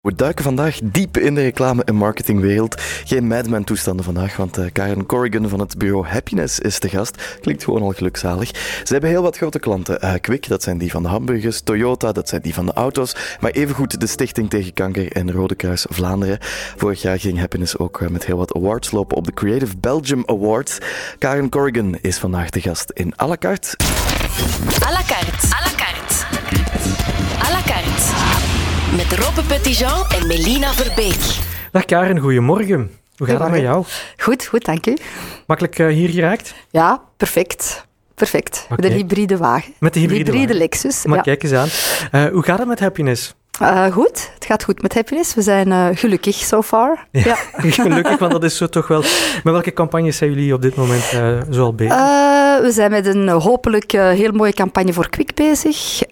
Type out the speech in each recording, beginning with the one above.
We duiken vandaag diep in de reclame- en marketingwereld. Geen madman toestanden vandaag, want uh, Karen Corrigan van het bureau Happiness is de gast. Klinkt gewoon al gelukzalig. Ze hebben heel wat grote klanten. Uh, Kwik, dat zijn die van de hamburgers. Toyota, dat zijn die van de auto's. Maar evengoed de Stichting tegen Kanker en Rode Kruis Vlaanderen. Vorig jaar ging Happiness ook uh, met heel wat awards lopen op de Creative Belgium Awards. Karen Corrigan is vandaag de gast in. À la carte. À la carte. Met Robbe Petitjean en Melina Verbeek. Dag Karen, goedemorgen. Hoe gaat het met jou? Goed, goed, dank u. Makkelijk uh, hier geraakt? Ja, perfect. Perfect. Een hybride wagen. Met de hybride wagen. Lexus. Maar ja. kijk eens aan. Uh, hoe gaat het met Happiness? Uh, goed, het gaat goed met Happiness. We zijn uh, gelukkig so far. Ja, ja. gelukkig, want dat is zo toch wel... Met welke campagnes zijn jullie op dit moment uh, zo al bezig? We zijn met een hopelijk heel mooie campagne voor Kwik bezig.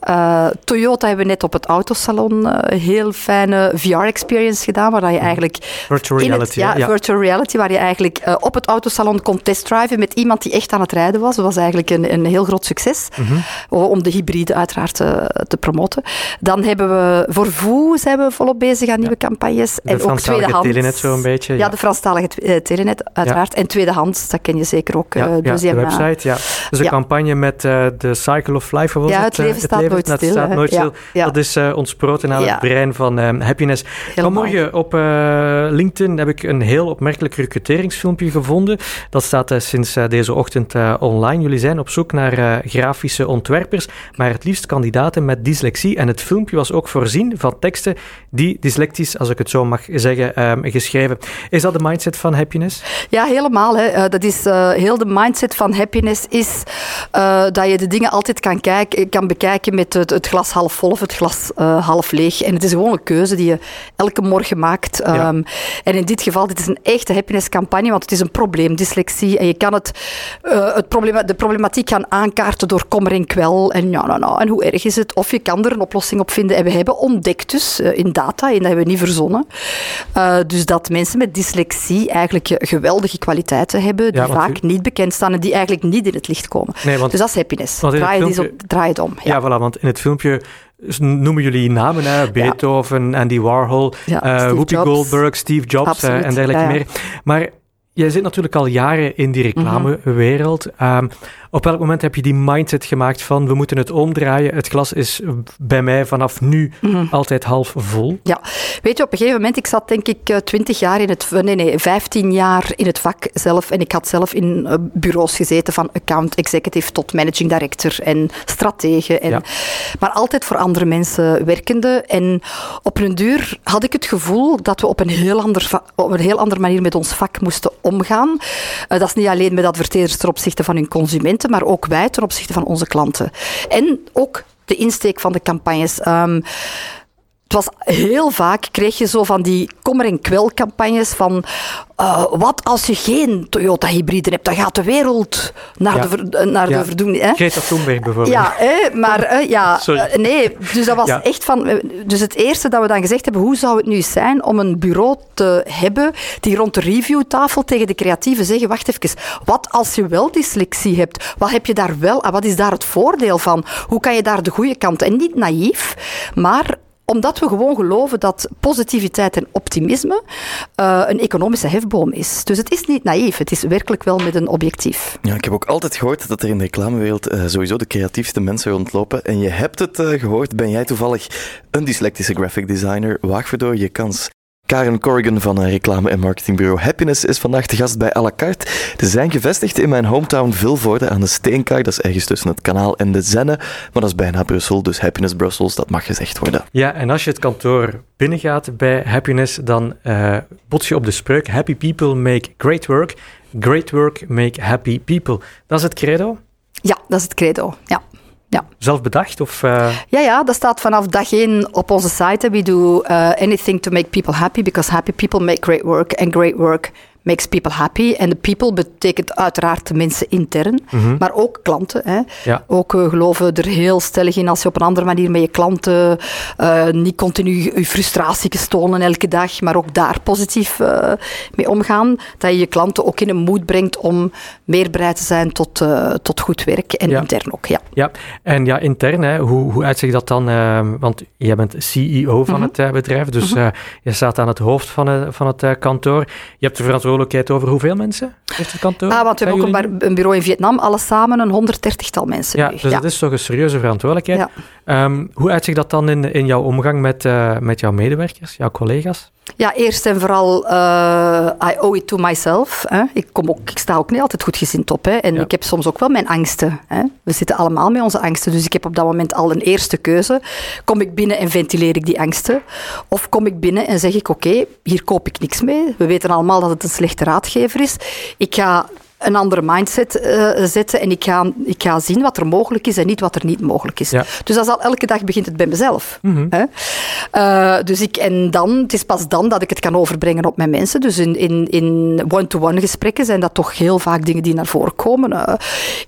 Toyota hebben we net op het autosalon een heel fijne VR-experience gedaan, waar je eigenlijk... Virtual reality. Het, ja, ja, virtual reality, waar je eigenlijk op het autosalon kon testdriven met iemand die echt aan het rijden was. Dat was eigenlijk een, een heel groot succes, mm -hmm. om de hybride uiteraard te, te promoten. Dan hebben we voor VOE zijn we volop bezig aan nieuwe campagnes. De en ook tweedehands. Telenet zo'n beetje. Ja, ja de Franstalige Telenet, uiteraard. En tweedehands, dat ken je zeker ook. Ja, uh, dus de website, ja. Dus een campagne met uh, de Cycle of Life, was ja, het? het leven staat het leven, nooit stil. Het staat nooit stil. Dat is uh, ontsproten aan het brein van Happiness. Vanmorgen op uh, LinkedIn heb ik een heel opmerkelijk recruteringsfilmpje gevonden. Dat staat sinds deze ochtend online. Jullie zijn op zoek naar grafische ontwerpers, maar het liefst kandidaten met dyslexie. En het filmpje was ook voorzien van teksten die dyslectisch, als ik het zo mag zeggen, um, geschreven. Is dat de mindset van happiness? Ja, helemaal. Hè. Dat is heel de mindset van happiness is uh, dat je de dingen altijd kan, kijken, kan bekijken met het, het glas half vol of het glas half leeg. En het is gewoon een keuze die je elke morgen maakt. Um, ja. En in dit geval, dit is een echte happiness campagne, want het is een probleem, dyslexie. En je kan het, het problema de problematiek gaan aankaarten door kommer en kwel. En ja, nou, nou, en hoe erg is het? Of je kan er een oplossing op vinden. En we hebben ontdekt dus in data, en dat hebben we niet verzonnen. Uh, dus dat mensen met dyslexie eigenlijk geweldige kwaliteiten hebben, die ja, vaak u... niet bekend staan en die eigenlijk niet in het licht komen. Nee, want, dus dat is happiness. Draai, filmpje... het op, draai het om. Ja. ja, voilà, want in het filmpje noemen jullie namen, hè? Beethoven, ja. Andy Warhol, ja, uh, Whoopi Jobs. Goldberg, Steve Jobs uh, en dergelijke meer. Maar jij zit natuurlijk al jaren in die reclamewereld. Mm -hmm. um, op welk moment heb je die mindset gemaakt van we moeten het omdraaien? Het glas is bij mij vanaf nu mm -hmm. altijd half vol. Ja, weet je, op een gegeven moment, ik zat denk ik twintig jaar in het, nee, nee, vijftien jaar in het vak zelf en ik had zelf in uh, bureaus gezeten van account executive tot managing director en stratege. En, ja. Maar altijd voor andere mensen werkende. En op een duur had ik het gevoel dat we op een heel, ander, op een heel andere manier met ons vak moesten omgaan. Uh, dat is niet alleen met adverteerders ten opzichte van hun maar ook wij ten opzichte van onze klanten. En ook de insteek van de campagnes. Um, het was heel vaak, kreeg je zo van die kommer- en kwel-campagnes van uh, wat als je geen Toyota-hybride hebt, dan gaat de wereld naar ja. de, ver, naar ja. de verdoemenis. Hè? Greta Thunberg bijvoorbeeld. Ja, hè, maar uh, ja. Uh, nee, dus dat was Ja. echt van... Dus het eerste dat we dan gezegd hebben, hoe zou het nu zijn om een bureau te hebben die rond de reviewtafel tegen de creatieven zeggen, wacht even, wat als je wel dyslexie hebt? Wat heb je daar wel aan? Wat is daar het voordeel van? Hoe kan je daar de goede kant? En niet naïef, maar omdat we gewoon geloven dat positiviteit en optimisme uh, een economische hefboom is. Dus het is niet naïef, het is werkelijk wel met een objectief. Ja, ik heb ook altijd gehoord dat er in de reclamewereld uh, sowieso de creatiefste mensen rondlopen. En je hebt het uh, gehoord, ben jij toevallig een dyslectische graphic designer? Waag door je kans. Karen Corrigan van reclame- en marketingbureau Happiness is vandaag de gast bij à la carte. Ze zijn gevestigd in mijn hometown Vilvoorde aan de Steenkaai. Dat is ergens tussen het kanaal en de Zenne. Maar dat is bijna Brussel, dus Happiness Brussels, dat mag gezegd worden. Ja, en als je het kantoor binnengaat bij Happiness, dan uh, bots je op de spreuk Happy people make great work. Great work make happy people. Dat is het credo? Ja, dat is het credo, ja. Ja. Zelf bedacht? Of, uh... Ja, ja, dat staat vanaf dag één op onze site. We do uh, anything to make people happy, because happy people make great work, and great work makes people happy. En de people betekent uiteraard de mensen intern, mhm. maar ook klanten. Hè. Ja. Ook uh, geloven er heel stellig in als je op een andere manier met je klanten uh, niet continu je frustratie tonen elke dag, maar ook daar positief uh, mee omgaan. Dat je je klanten ook in een moed brengt om meer bereid te zijn tot, tot goed werk en intern ook. Ja. ja, en ja, intern, hè, hoe, hoe uitzicht dat dan? want jij bent CEO van mhm. het bedrijf, dus mhm. je staat aan het hoofd van, van het kantoor. Je hebt de verantwoordelijkheid over hoeveel mensen heeft het kantoor? Ah, want we hebben ook een, bureau in Vietnam, alles samen een 130-tal mensen. Ja, dus dat is toch een serieuze verantwoordelijkheid. Ja. Um, hoe uitzicht dat dan in, in jouw omgang met, uh, met jouw medewerkers, jouw collega's? Ja, eerst en vooral, uh, I owe it to myself. Hè. Ik, kom ook, ik sta ook niet altijd goed gezind op. Hè. En ik heb soms ook wel mijn angsten. Hè. We zitten allemaal met onze angsten. Dus ik heb op dat moment al een eerste keuze. Kom ik binnen en ventileer ik die angsten? Of kom ik binnen en zeg ik, oké, hier koop ik niks mee. We weten allemaal dat het een slechte raadgever is. Ik ga een andere mindset uh, zetten en ik ga, ik ga zien wat er mogelijk is en niet wat er niet mogelijk is. Dus dat al, elke dag begint het bij mezelf. Mhm. hè? Uh, dus ik, en dan, het is pas dan dat ik het kan overbrengen op mijn mensen. Dus in, in, in one-to-one gesprekken zijn dat toch heel vaak dingen die naar voren komen. Uh,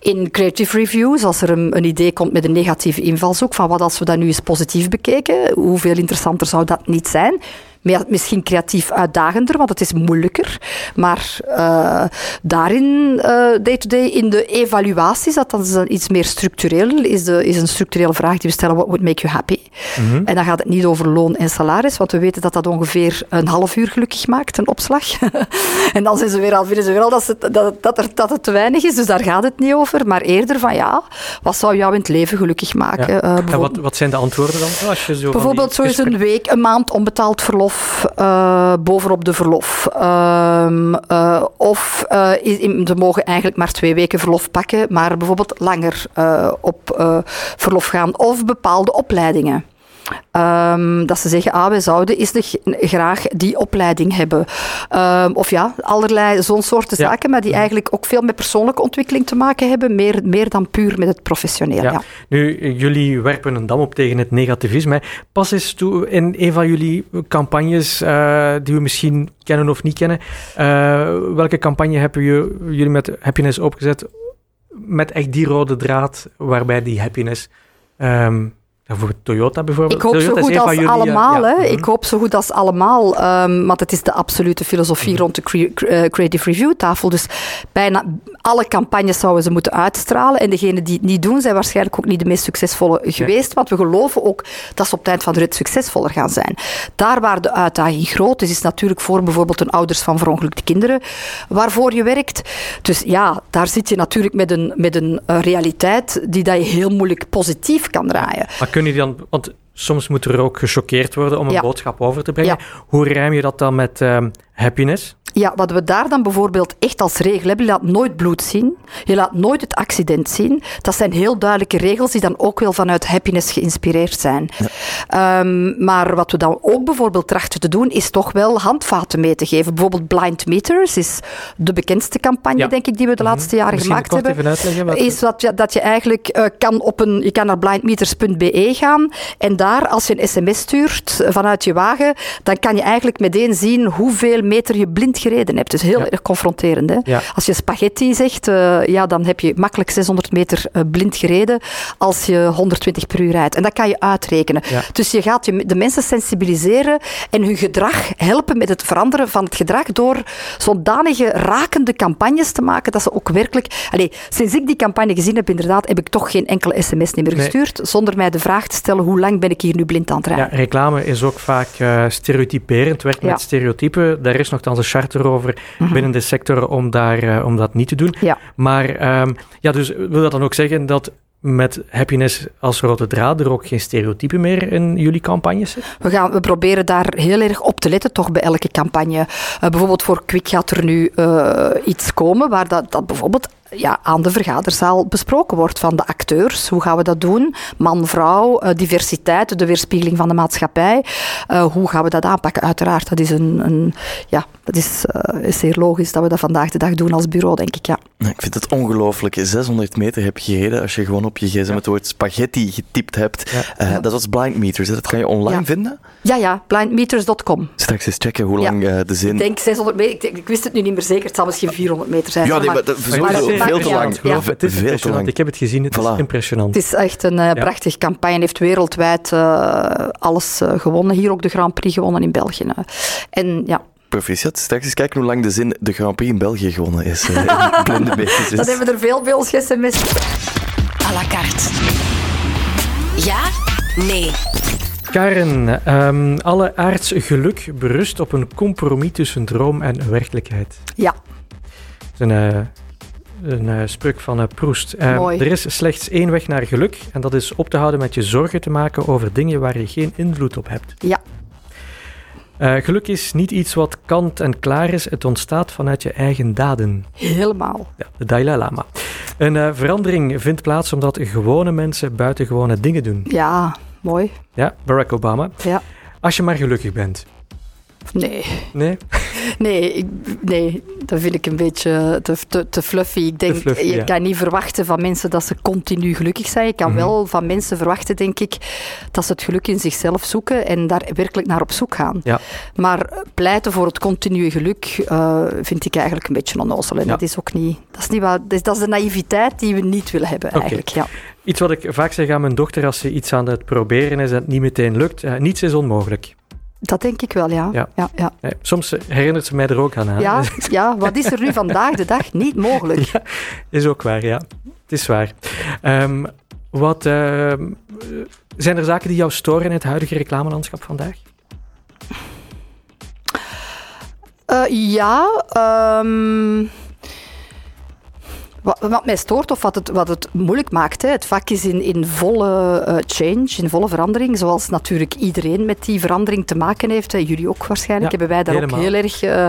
in creative reviews, als er een, een, idee komt met een negatieve invalshoek, van wat als we dat nu eens positief bekeken, hoeveel interessanter zou dat niet zijn? Misschien creatief uitdagender, want het is moeilijker. Maar uh, daarin, day-to-day, uh, in de evaluaties, dat dan is iets meer structureel, is, de, is een structurele vraag die we stellen, what would make you happy? Mhm. En dan gaat het niet over loon en salaris, want we weten dat dat ongeveer een half uur gelukkig maakt, een opslag. en dan zijn ze weer al, vinden ze weer al dat, ze, dat, dat, er, dat het te weinig is, dus daar gaat het niet over. Maar eerder van, ja, wat zou jou in het leven gelukkig maken? Ja. Uh, wat, wat zijn de antwoorden dan? Als je zo bijvoorbeeld, zo is een week, een maand onbetaald verlof verlof, uh, bovenop de verlof. Uh, uh, of ze mogen eigenlijk maar twee weken verlof pakken, maar bijvoorbeeld langer op verlof gaan. Of bepaalde opleidingen. Um, dat ze zeggen, ah, wij zouden is graag die opleiding hebben. Um, of ja, allerlei zo'n soorten zaken, maar die eigenlijk ook veel met persoonlijke ontwikkeling te maken hebben, meer, meer dan puur met het professioneel. Ja. Nu, jullie werpen een dam op tegen het negativisme. Pas eens toe in een van jullie campagnes, uh, die we misschien kennen of niet kennen. Uh, welke campagne hebben jullie met Happiness opgezet met echt die rode draad waarbij die happiness... Um, voor Toyota bijvoorbeeld. Ik hoop zo goed als allemaal. hè. Ik hoop zo goed als allemaal. Um, want het is de absolute filosofie mhm. rond de uh, Creative Review tafel. Dus bijna alle campagnes zouden ze moeten uitstralen. En degenen die het niet doen, zijn waarschijnlijk ook niet de meest succesvolle geweest. Want we geloven ook dat ze op het eind van de rit succesvoller gaan zijn. Daar waar de uitdaging groot is, is natuurlijk voor bijvoorbeeld een ouders van verongelukte kinderen waarvoor je werkt. Dus ja, daar zit je natuurlijk met een, met een uh, realiteit die dat je heel moeilijk positief kan draaien kun je dan, want soms moet er ook gechoqueerd worden om een boodschap over te brengen. Hoe rijm je dat dan met um, happiness? Ja, wat we daar dan bijvoorbeeld echt als regel hebben, je laat nooit bloed zien, je laat nooit het accident zien. Dat zijn heel duidelijke regels die dan ook wel vanuit happiness geïnspireerd zijn. Um, maar wat we dan ook bijvoorbeeld trachten te doen, is toch wel handvaten mee te geven. Bijvoorbeeld Blind Meters is de bekendste campagne, denk ik, die we de mhm. laatste jaren gemaakt hebben. Even uitleggen is dat je, dat je eigenlijk uh, kan op een, je kan naar blindmeters.be gaan en daar, als je een sms stuurt vanuit je wagen, dan kan je eigenlijk meteen zien hoeveel meter je blind gereden hebt. Dus heel erg confronterend. Hè? Als je spaghetti zegt, uh, ja, dan heb je makkelijk 600 meter uh, blind gereden als je 120 per uur rijdt. En dat kan je uitrekenen. Dus je gaat je, de mensen sensibiliseren en hun gedrag helpen met het veranderen van het gedrag door zodanige rakende campagnes te maken dat ze ook werkelijk... Sinds ik die campagne gezien heb, inderdaad, heb ik toch geen enkele sms meer gestuurd zonder mij de vraag te stellen hoe lang ben ik hier nu blind aan het rijden. Ja, reclame is ook vaak uh, stereotyperend, werkt met stereotypen. Daar is nogthans een chart erover mhm. binnen de sector om, daar, uh, om dat niet te doen. Ja. Maar um, ja, dus wil dat dan ook zeggen dat met happiness als rode draad er ook geen stereotypen meer in jullie campagnes? We, gaan, we proberen daar heel erg op te letten, toch bij elke campagne. Uh, bijvoorbeeld voor Quick gaat er nu uh, iets komen waar dat, dat bijvoorbeeld ja, aan de vergaderzaal besproken wordt van de acteurs. Hoe gaan we dat doen? Man, vrouw, uh, diversiteit, de weerspiegeling van de maatschappij. Hoe gaan we dat aanpakken? Uiteraard, dat is, een, een ja, dat is, is zeer logisch dat we dat vandaag de dag doen als bureau, denk ik. Ja. Ik vind het ongelooflijk. 600 meter heb je gereden als je gewoon op je gsm het woord spaghetti getypt hebt. Uh, dat was Blind Meters. Dat kan je online vinden? Ja, ja. Blindmeters.com. Straks eens checken hoe lang uh, de zin... Ik denk 600 meter. Ik, ik, wist het nu niet meer zeker. Het zal misschien 400 meter zijn. Ja, nee, maar, dat is veel te lang. Ja. Het is veel te lang. Ik heb het gezien. Het is impressionant. Het is echt een uh, prachtige campagne. heeft wereldwijd alles gewonnen. Hier ook de Grand Prix gewonnen in België. En ja, Proficiat. Straks eens kijken hoe lang de zin de Grand Prix in België gewonnen is. Uh, blinde beestjes. Dat hebben we er veel veel gemist. À la carte. Ja? Nee. Karen, um, alle aards geluk berust op een compromis tussen droom en werkelijkheid. Ja. Een, uh, een uh, spreuk van Proest. er is slechts één weg naar geluk en dat is op te houden met je zorgen te maken over dingen waar je geen invloed op hebt. Ja. Uh, geluk is niet iets wat kant en klaar is, het ontstaat vanuit je eigen daden. Helemaal. Ja, de Dalai Lama. Een uh, verandering vindt plaats omdat gewone mensen buitengewone dingen doen. Ja, mooi. Ja, Barack Obama. Ja. Als je maar gelukkig bent. Nee. Nee? Nee, ik, nee, dat vind ik een beetje te, te, te fluffy. Ik denk, je kan niet verwachten van mensen dat ze continu gelukkig zijn. Je kan mhm. wel van mensen verwachten, denk ik, dat ze het geluk in zichzelf zoeken en daar werkelijk naar op zoek gaan. Ja. Maar pleiten voor het continue geluk uh, vind ik eigenlijk een beetje onnozel. En dat is ook niet, dat is niet wat, dat is, de naïviteit die we niet willen hebben, eigenlijk. Ja. Iets wat ik vaak zeg aan mijn dochter als ze iets aan het proberen is en het niet meteen lukt. Uh, niets is onmogelijk. Dat denk ik wel, ja. ja. ja, ja. soms herinnert ze mij er ook aan. Hè? Ja, ja, wat is er nu vandaag de dag niet mogelijk? Ja, is ook waar, ja. Het is waar. Um, wat, uh, zijn er zaken die jou storen in het huidige reclamelandschap vandaag? Uh, ja, um, wat, mij stoort of wat het, wat het moeilijk maakt, hè. het vak is in, in volle uh, change, in volle verandering, zoals natuurlijk iedereen met die verandering te maken heeft. Hè. Jullie ook waarschijnlijk, hebben wij daar ook heel erg... Uh,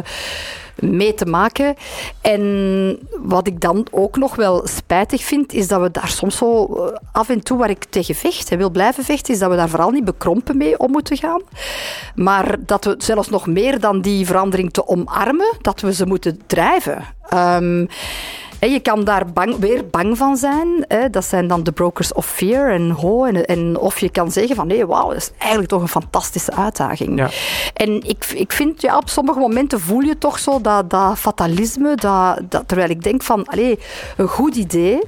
mee te maken. En wat ik dan ook nog wel spijtig vind, is dat we daar soms zo eh, af en toe waar ik tegen vecht en wil blijven vechten, is dat we daar vooral niet bekrompen mee om moeten gaan. Maar dat we zelfs nog meer dan die verandering te omarmen, dat we ze moeten drijven. Um, je kan daar bang, weer bang van zijn. Dat zijn dan de brokers of fear en ho. En, en of je kan zeggen van nee, wauw, dat is eigenlijk toch een fantastische uitdaging. Ja. En ik, ik vind, ja, op sommige momenten voel je toch zo dat, dat fatalisme, dat, dat, terwijl ik denk van, allez, een goed idee,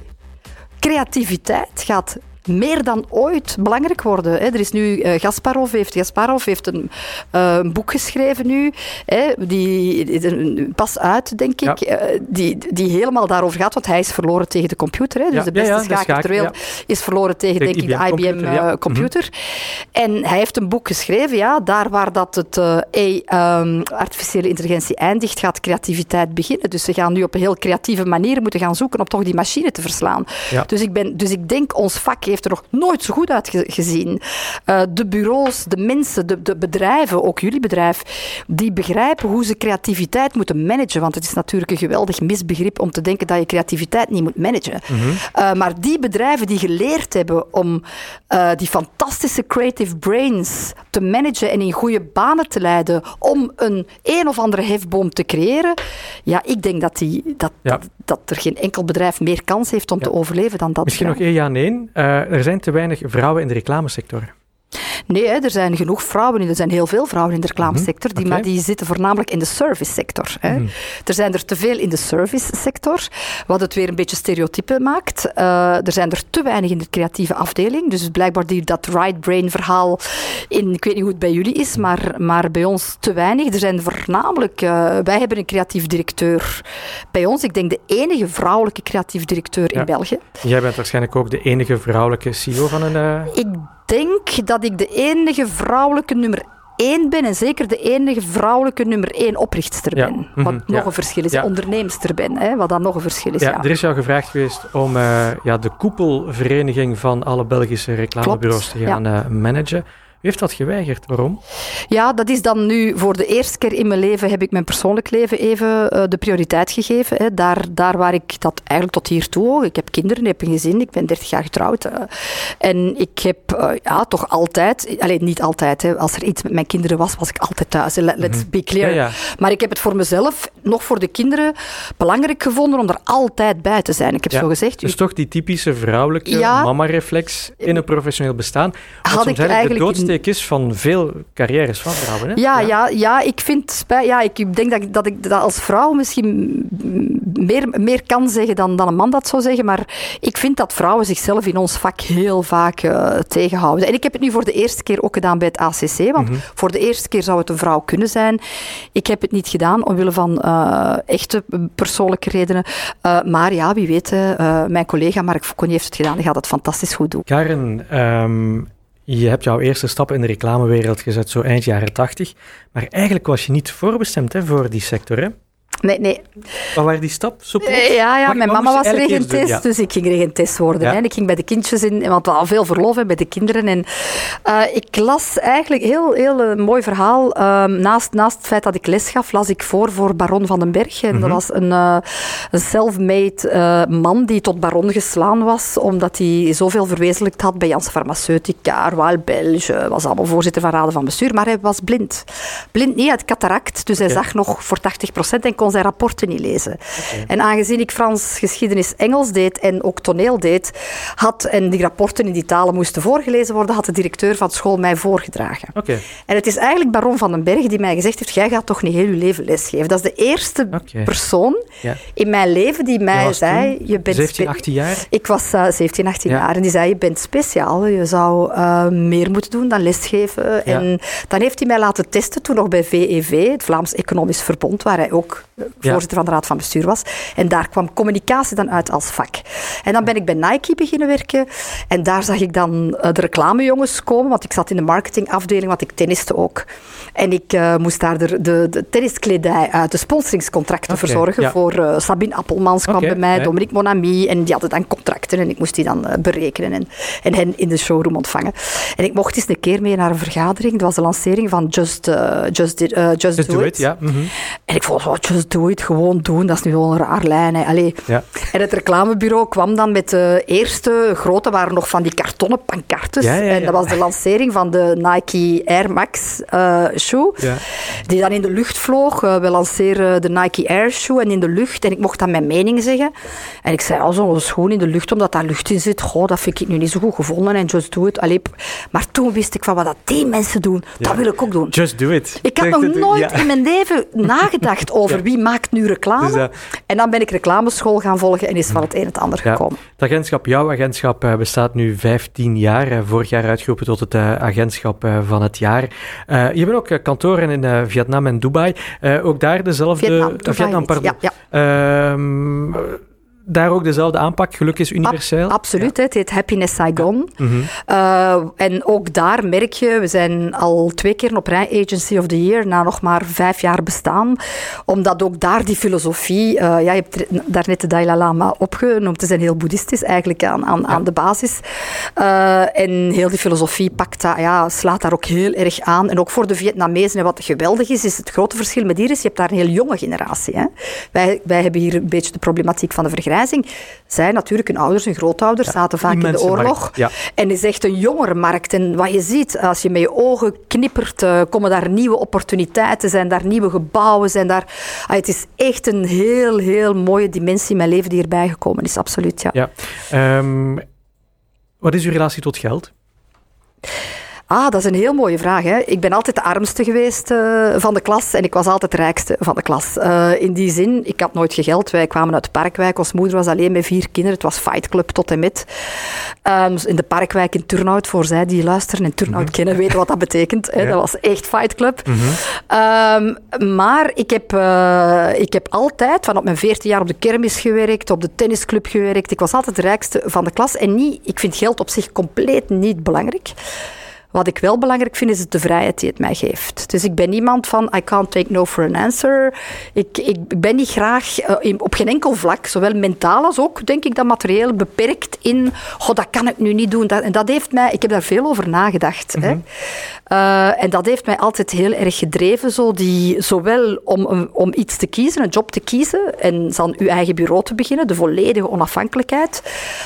creativiteit gaat meer dan ooit belangrijk worden. Hè. Er is nu uh, Gasparov heeft, Gasparov heeft een, uh, een boek geschreven nu, hè, die, pas uit, denk ik, uh, die, die helemaal daarover gaat, want hij is verloren tegen de computer. Hè. Dus ja, de beste ja, schaker ter wereld is verloren tegen, de denk ik, de IBM computer. En hij heeft een boek geschreven, ja, daar waar dat het um, artificiële intelligentie eindigt, gaat creativiteit beginnen. Dus ze gaan nu op een heel creatieve manier moeten gaan zoeken om toch die machine te verslaan. Dus, ik ben, dus ik denk, ons vak heeft er nog nooit zo goed uitgezien. Uh, de bureaus, de mensen, de, de bedrijven, ook jullie bedrijf, die begrijpen hoe ze creativiteit moeten managen. Want het is natuurlijk een geweldig misbegrip om te denken dat je creativiteit niet moet managen. Mhm. uh, maar die bedrijven die geleerd hebben om uh, die fantastische creative brains te managen en in goede banen te leiden om een een of andere hefboom te creëren, ja, ik denk dat, die, dat, ja. dat, dat, er geen enkel bedrijf meer kans heeft om ja. te overleven dan dat. Misschien nog één ja en één. er zijn te weinig vrouwen in de reclamesector. Nee, hè, er zijn genoeg vrouwen in. Er zijn heel veel vrouwen in de reclamesector, die, maar die zitten voornamelijk in de servicesector. Hè. Mhm. Er zijn er te veel in de servicesector, wat het weer een beetje stereotype maakt. Uh, er zijn er te weinig in de creatieve afdeling. Dus blijkbaar die, dat right brain verhaal, in, ik weet niet hoe het bij jullie is, maar, maar bij ons te weinig. Er zijn voornamelijk, uh, wij hebben een creatief directeur bij ons. Ik denk de enige vrouwelijke creatief directeur in België. Jij bent waarschijnlijk ook de enige vrouwelijke CEO van een... Uh... Ik denk dat ik de enige vrouwelijke nummer één ben en zeker de enige vrouwelijke nummer één oprichtster ben. Wat mhm. nog een verschil is. Ja. Onderneemster ben, hè, wat dan nog een verschil is. Ja, Er is jou gevraagd geweest om uh, ja, de koepelvereniging van alle Belgische reclamebureaus te gaan uh, managen. Heeft dat geweigerd? Waarom? Ja, dat is dan nu voor de eerste keer in mijn leven heb ik mijn persoonlijk leven even uh, de prioriteit gegeven. Hè. Daar, daar waar ik dat eigenlijk tot hier toe, ik heb kinderen, ik heb een gezin, ik ben 30 jaar getrouwd. Uh, en ik heb uh, ja, toch altijd, alleen niet altijd, hè, als er iets met mijn kinderen was, was ik altijd thuis. Let, let's mhm. be clear. Ja, ja. Maar ik heb het voor mezelf, nog voor de kinderen, belangrijk gevonden om er altijd bij te zijn. Ik heb zo gezegd. Dus toch die typische vrouwelijke mama-reflex in een professioneel bestaan. Had ik eigenlijk is van veel carrières van vrouwen. Hè? Ja, ja. Ja, ik vind ja, ik denk dat, dat ik dat als vrouw misschien meer, meer kan zeggen dan, dan een man dat zou zeggen. Maar ik vind dat vrouwen zichzelf in ons vak heel vaak uh, tegenhouden. En ik heb het nu voor de eerste keer ook gedaan bij het ACC. Want mhm. voor de eerste keer zou het een vrouw kunnen zijn. Ik heb het niet gedaan omwille van uh, echte persoonlijke redenen. Uh, maar ja, wie weet, mijn collega Mark Foucault heeft het gedaan. Die gaat het fantastisch goed doen. Karen, um, je hebt jouw eerste stappen in de reclamewereld gezet zo eind jaren tachtig. Maar eigenlijk was je niet voorbestemd hè, voor die sector. Hè? Nee, nee. Wat waren die stap? Zo eh, ja, ja mijn mama was regentest, dus ik ging regentest worden. Ja. Hè. Ik ging bij de kindjes in, want we hadden veel verlof bij de kinderen. En uh, ik las eigenlijk heel, heel een mooi verhaal. Uh, naast, naast het feit dat ik les gaf, las ik voor voor Baron van den Berg. En mm dat mhm. was een, uh, een self-made man die tot baron geslaan was, omdat hij zoveel verwezenlijkt had bij Jans Farmaceutica, Royal Belge, was allemaal voorzitter van raden van bestuur, maar hij was blind. Blind niet, had cataract, dus hij zag nog voor 80 procent en kon zijn rapporten niet lezen. En aangezien ik Frans, geschiedenis, Engels deed en ook toneel deed, had, en die rapporten in die talen moesten voorgelezen worden, had de directeur van school mij voorgedragen. Okay. En het is eigenlijk Baron van den Berg die mij gezegd heeft, jij gaat toch niet heel je leven lesgeven. Dat is de eerste persoon in mijn leven die mij zei... Je bent 17, 18 jaar? Ik was uh, 17, 18 jaar. En die zei, je bent speciaal. Je zou uh, meer moeten doen dan lesgeven. En dan heeft hij mij laten testen, toen nog bij VEV, het Vlaams Economisch Verbond, waar hij ook voorzitter van de Raad van Bestuur was. En daar kwam communicatie dan uit als vak. En dan ben ik bij Nike beginnen werken. En daar zag ik dan uh, de reclamejongens komen, want ik zat in de marketingafdeling, want ik tenniste ook. En ik uh, moest daar de, de, de tenniskledij uit, de sponsoringscontracten okay, verzorgen. Ja. Voor uh, Sabine Appelmans kwam bij mij, Dominique Monami. En die hadden dan contracten en ik moest die dan berekenen en, en hen in de showroom ontvangen. En ik mocht eens een keer mee naar een vergadering. Dat was de lancering van Just, Just, Just, Do, It. ja. Mm -hmm. En ik vond, oh, Just doe het gewoon doen. Dat is nu gewoon een raar lijn. Hè. Ja. En het reclamebureau kwam dan met de eerste grote, waren nog van die kartonnen pancartes. Ja, en dat was de lancering van de Nike Air Max uh, shoe. Die dan in de lucht vloog. Uh, we lanceren de Nike Air shoe en in de lucht. En ik mocht dan mijn mening zeggen. En ik zei, oh, zo'n schoen in de lucht, omdat daar lucht in zit. Goh, dat vind ik nu niet zo goed gevonden. En just do it. Allee. Maar toen wist ik van wat dat die mensen doen, dat wil ik ook doen. Just do it. Ik had nog nooit in mijn leven nagedacht over wie maakt nu reclame? Dus, en dan ben ik reclameschool gaan volgen en is van het een het ander gekomen. Het agentschap, jouw agentschap, uh, bestaat nu 15 jaar. Uh, vorig jaar uitgeroepen tot het agentschap van het jaar. je bent ook kantoren in Vietnam en Dubai. ook daar dezelfde... Vietnam, Vietnam pardon. Ja, ja. Daar ook dezelfde aanpak? Geluk is universeel? absoluut, het heet Happiness Saigon. Ja. Mhm. uh, en ook daar merk je, we zijn al twee keer op rij Agency of the Year, na nog maar vijf jaar bestaan. Omdat ook daar die filosofie, uh, ja, je hebt daarnet de Dalai Lama opgenoemd, ze zijn heel boeddhistisch eigenlijk aan, aan, ja. aan de basis. Uh, en heel die filosofie pakt dat, ja, slaat daar ook heel erg aan. En ook voor de Vietnamezen, en wat geweldig is, is het grote verschil met hier is, je hebt daar een heel jonge generatie. Hè? Wij, wij hebben hier een beetje de problematiek van de vergrijzing vergrijzing. Zij natuurlijk, hun ouders, hun grootouders, zaten vaak in de oorlog. En is echt een jongere markt. En wat je ziet, als je met je ogen knippert, uh, komen daar nieuwe opportuniteiten, zijn daar nieuwe gebouwen, zijn daar... Ah, het is echt een heel, heel mooie dimensie in mijn leven die erbij gekomen is, absoluut, ja. ja. Um, wat is uw relatie tot geld? Ah, dat is een heel mooie vraag. Hè. Ik ben altijd de armste geweest uh, van de klas en ik was altijd de rijkste van de klas. Uh, in die zin, ik had nooit gegeld. Wij kwamen uit Parkwijk. Ons moeder was alleen met vier kinderen. Het was Fight Club tot en met. Um, in de Parkwijk in Turnhout, voor zij die luisteren en Turnhout mm -hmm. kennen, weten wat dat betekent. Hè. Ja. Dat was echt Fight Club. Mm -hmm. um, maar ik heb, uh, ik heb altijd, van op mijn veertien jaar, op de kermis gewerkt, op de tennisclub gewerkt. Ik was altijd de rijkste van de klas. En niet, ik vind geld op zich compleet niet belangrijk. Wat ik wel belangrijk vind, is de vrijheid die het mij geeft. Dus ik ben iemand van, I can't take no for an answer. Ik, ik ben niet graag uh, op geen enkel vlak, zowel mentaal als ook, denk ik, dat materieel beperkt in, oh, dat kan ik nu niet doen. Dat, en dat heeft mij, ik heb daar veel over nagedacht. hè. Mhm. Uh, en dat heeft mij altijd heel erg gedreven, zo die, zowel om, om iets te kiezen, een job te kiezen, en dan uw eigen bureau te beginnen, de volledige onafhankelijkheid,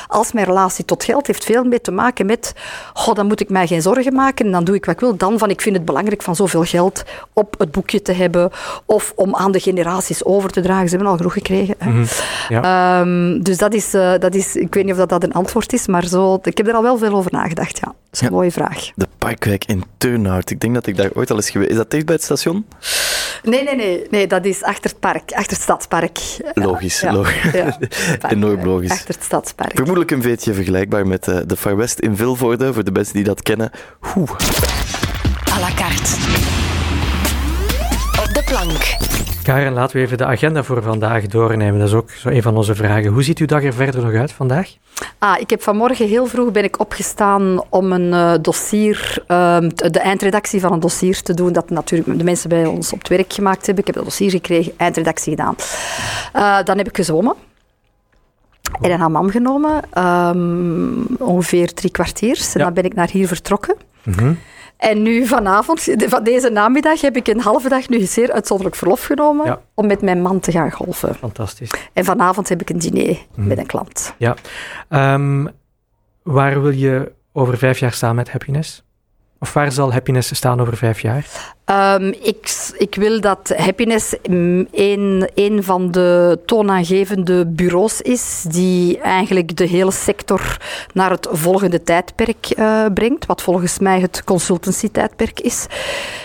als mijn relatie tot geld heeft veel mee te maken met, oh, dan moet ik mij geen zorgen maken en dan doe ik wat ik wil. Dan van, ik vind het belangrijk van zoveel geld op het boekje te hebben of om aan de generaties over te dragen. Ze hebben al genoeg gekregen. Mhm, ja. um, dus dat is, uh, dat is, ik weet niet of dat, dat een antwoord is, maar zo, ik heb er al wel veel over nagedacht. Ja, dat is een ja. mooie vraag. De Parkwijk in Turnhout, ik denk dat ik daar ooit al eens geweest Is dat dicht bij het station? Nee, nee, nee, nee, dat is achter het park, achter het stadspark. Logisch, ja, logisch. Ja, enorm logisch. Achter het stadspark. Vermoedelijk een beetje vergelijkbaar met uh, de Far West in Vilvoorde, voor de mensen die dat kennen. Oeh. À la carte. Op de plank. Karen, laten we even de agenda voor vandaag doornemen. Dat is ook zo een van onze vragen. Hoe ziet uw dag er verder nog uit vandaag? Ah, ik heb vanmorgen heel vroeg ben ik opgestaan om een uh, dossier, uh, de eindredactie van een dossier te doen. Dat natuurlijk de mensen bij ons op het werk gemaakt hebben. Ik heb dat dossier gekregen, eindredactie gedaan. Uh, dan heb ik gezwommen. En een hammam genomen, um, ongeveer drie kwartiers. En ja. dan ben ik naar hier vertrokken. Mm -hmm. En nu vanavond, van deze namiddag, heb ik een halve dag nu zeer uitzonderlijk verlof genomen ja. om met mijn man te gaan golfen. Fantastisch. En vanavond heb ik een diner mm. met een klant. Ja. Um, waar wil je over vijf jaar staan met Happiness? Of waar zal Happiness staan over vijf jaar? Um, ik, ik, wil dat Happiness een, van de toonaangevende bureaus is die eigenlijk de hele sector naar het volgende tijdperk uh, brengt, wat volgens mij het consultancy-tijdperk is.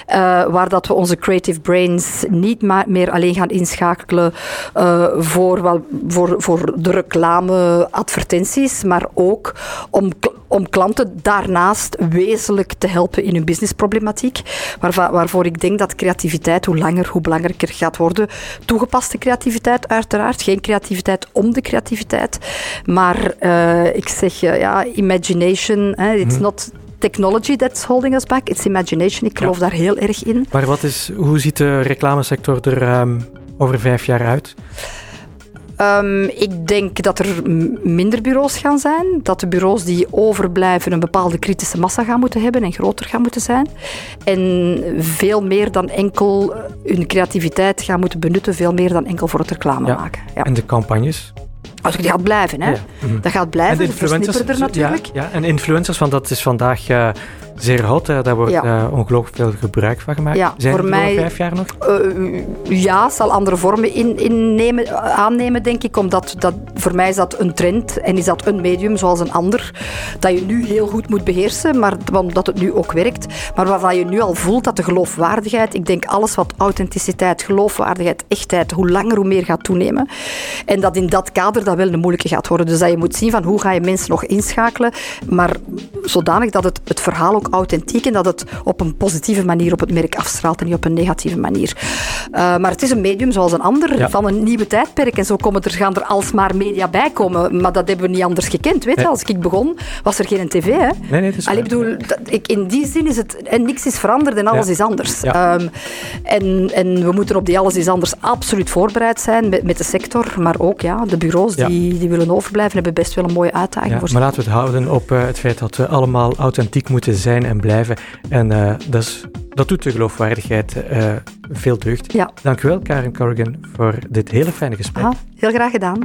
Uh, waar dat we onze creative brains niet meer alleen gaan inschakelen uh, voor, wel, voor, voor de reclame-advertenties, maar ook om, om klanten daarnaast wezenlijk te helpen in hun businessproblematiek, waarvoor ik denk dat creativiteit hoe langer, hoe belangrijker gaat worden. Toegepaste creativiteit, uiteraard. Geen creativiteit om de creativiteit. Maar uh, ik zeg, uh, ja, imagination. Hè, it's mm. not technology that's holding us back. It's imagination. Ik geloof ja. daar heel erg in. Maar wat is, hoe ziet de reclamesector er um, over vijf jaar uit? Um, ik denk dat er minder bureaus gaan zijn. Dat de bureaus die overblijven een bepaalde kritische massa gaan moeten hebben en groter gaan moeten zijn. En veel meer dan enkel hun creativiteit gaan moeten benutten, veel meer dan enkel voor het reclame ja. maken. Ja. En de campagnes? Als die gaat blijven, hè? Ja. Mm-hmm. Dat gaat blijven. En de influencers, er natuurlijk. Ja, ja, en influencers, want dat is vandaag uh, zeer hot. Hè. Daar wordt ja. uh, ongelooflijk veel gebruik van gemaakt. Ja, Zijn voor mij, vijf jaar nog? Uh, ja, zal andere vormen in, innemen, aannemen, denk ik. Omdat dat, voor mij is dat een trend en is dat een medium zoals een ander. Dat je nu heel goed moet beheersen, maar omdat het nu ook werkt. Maar waarvan je nu al voelt dat de geloofwaardigheid, ik denk alles wat authenticiteit, geloofwaardigheid, echtheid, hoe langer hoe meer gaat toenemen. En dat in dat kader dat wel een moeilijke gaat worden. Dus dat je moet zien van hoe ga je mensen nog inschakelen, maar zodanig dat het, het verhaal ook authentiek en dat het op een positieve manier op het merk afstraalt en niet op een negatieve manier. Uh, maar het is een medium zoals een ander ja. van een nieuwe tijdperk en zo komen er, gaan er alsmaar media bij komen. Maar dat hebben we niet anders gekend. Weet je, nee. als ik begon was er geen tv. Hè? Nee, nee, dat Allee, ik bedoel, dat, ik, in die zin is het en niks is veranderd en alles ja. is anders. Ja. Um, en, en we moeten op die alles is anders absoluut voorbereid zijn met, met de sector, maar ook ja, de bureaus die, die willen overblijven hebben best wel een mooie uitdaging voor Maar laten we het houden op uh, het feit dat we allemaal authentiek moeten zijn zijn en blijven. En uh, dat, is, dat doet de geloofwaardigheid uh, veel deugd. Ja. Dank u wel, Karen Corrigan, voor dit hele fijne gesprek. Aha, heel graag gedaan.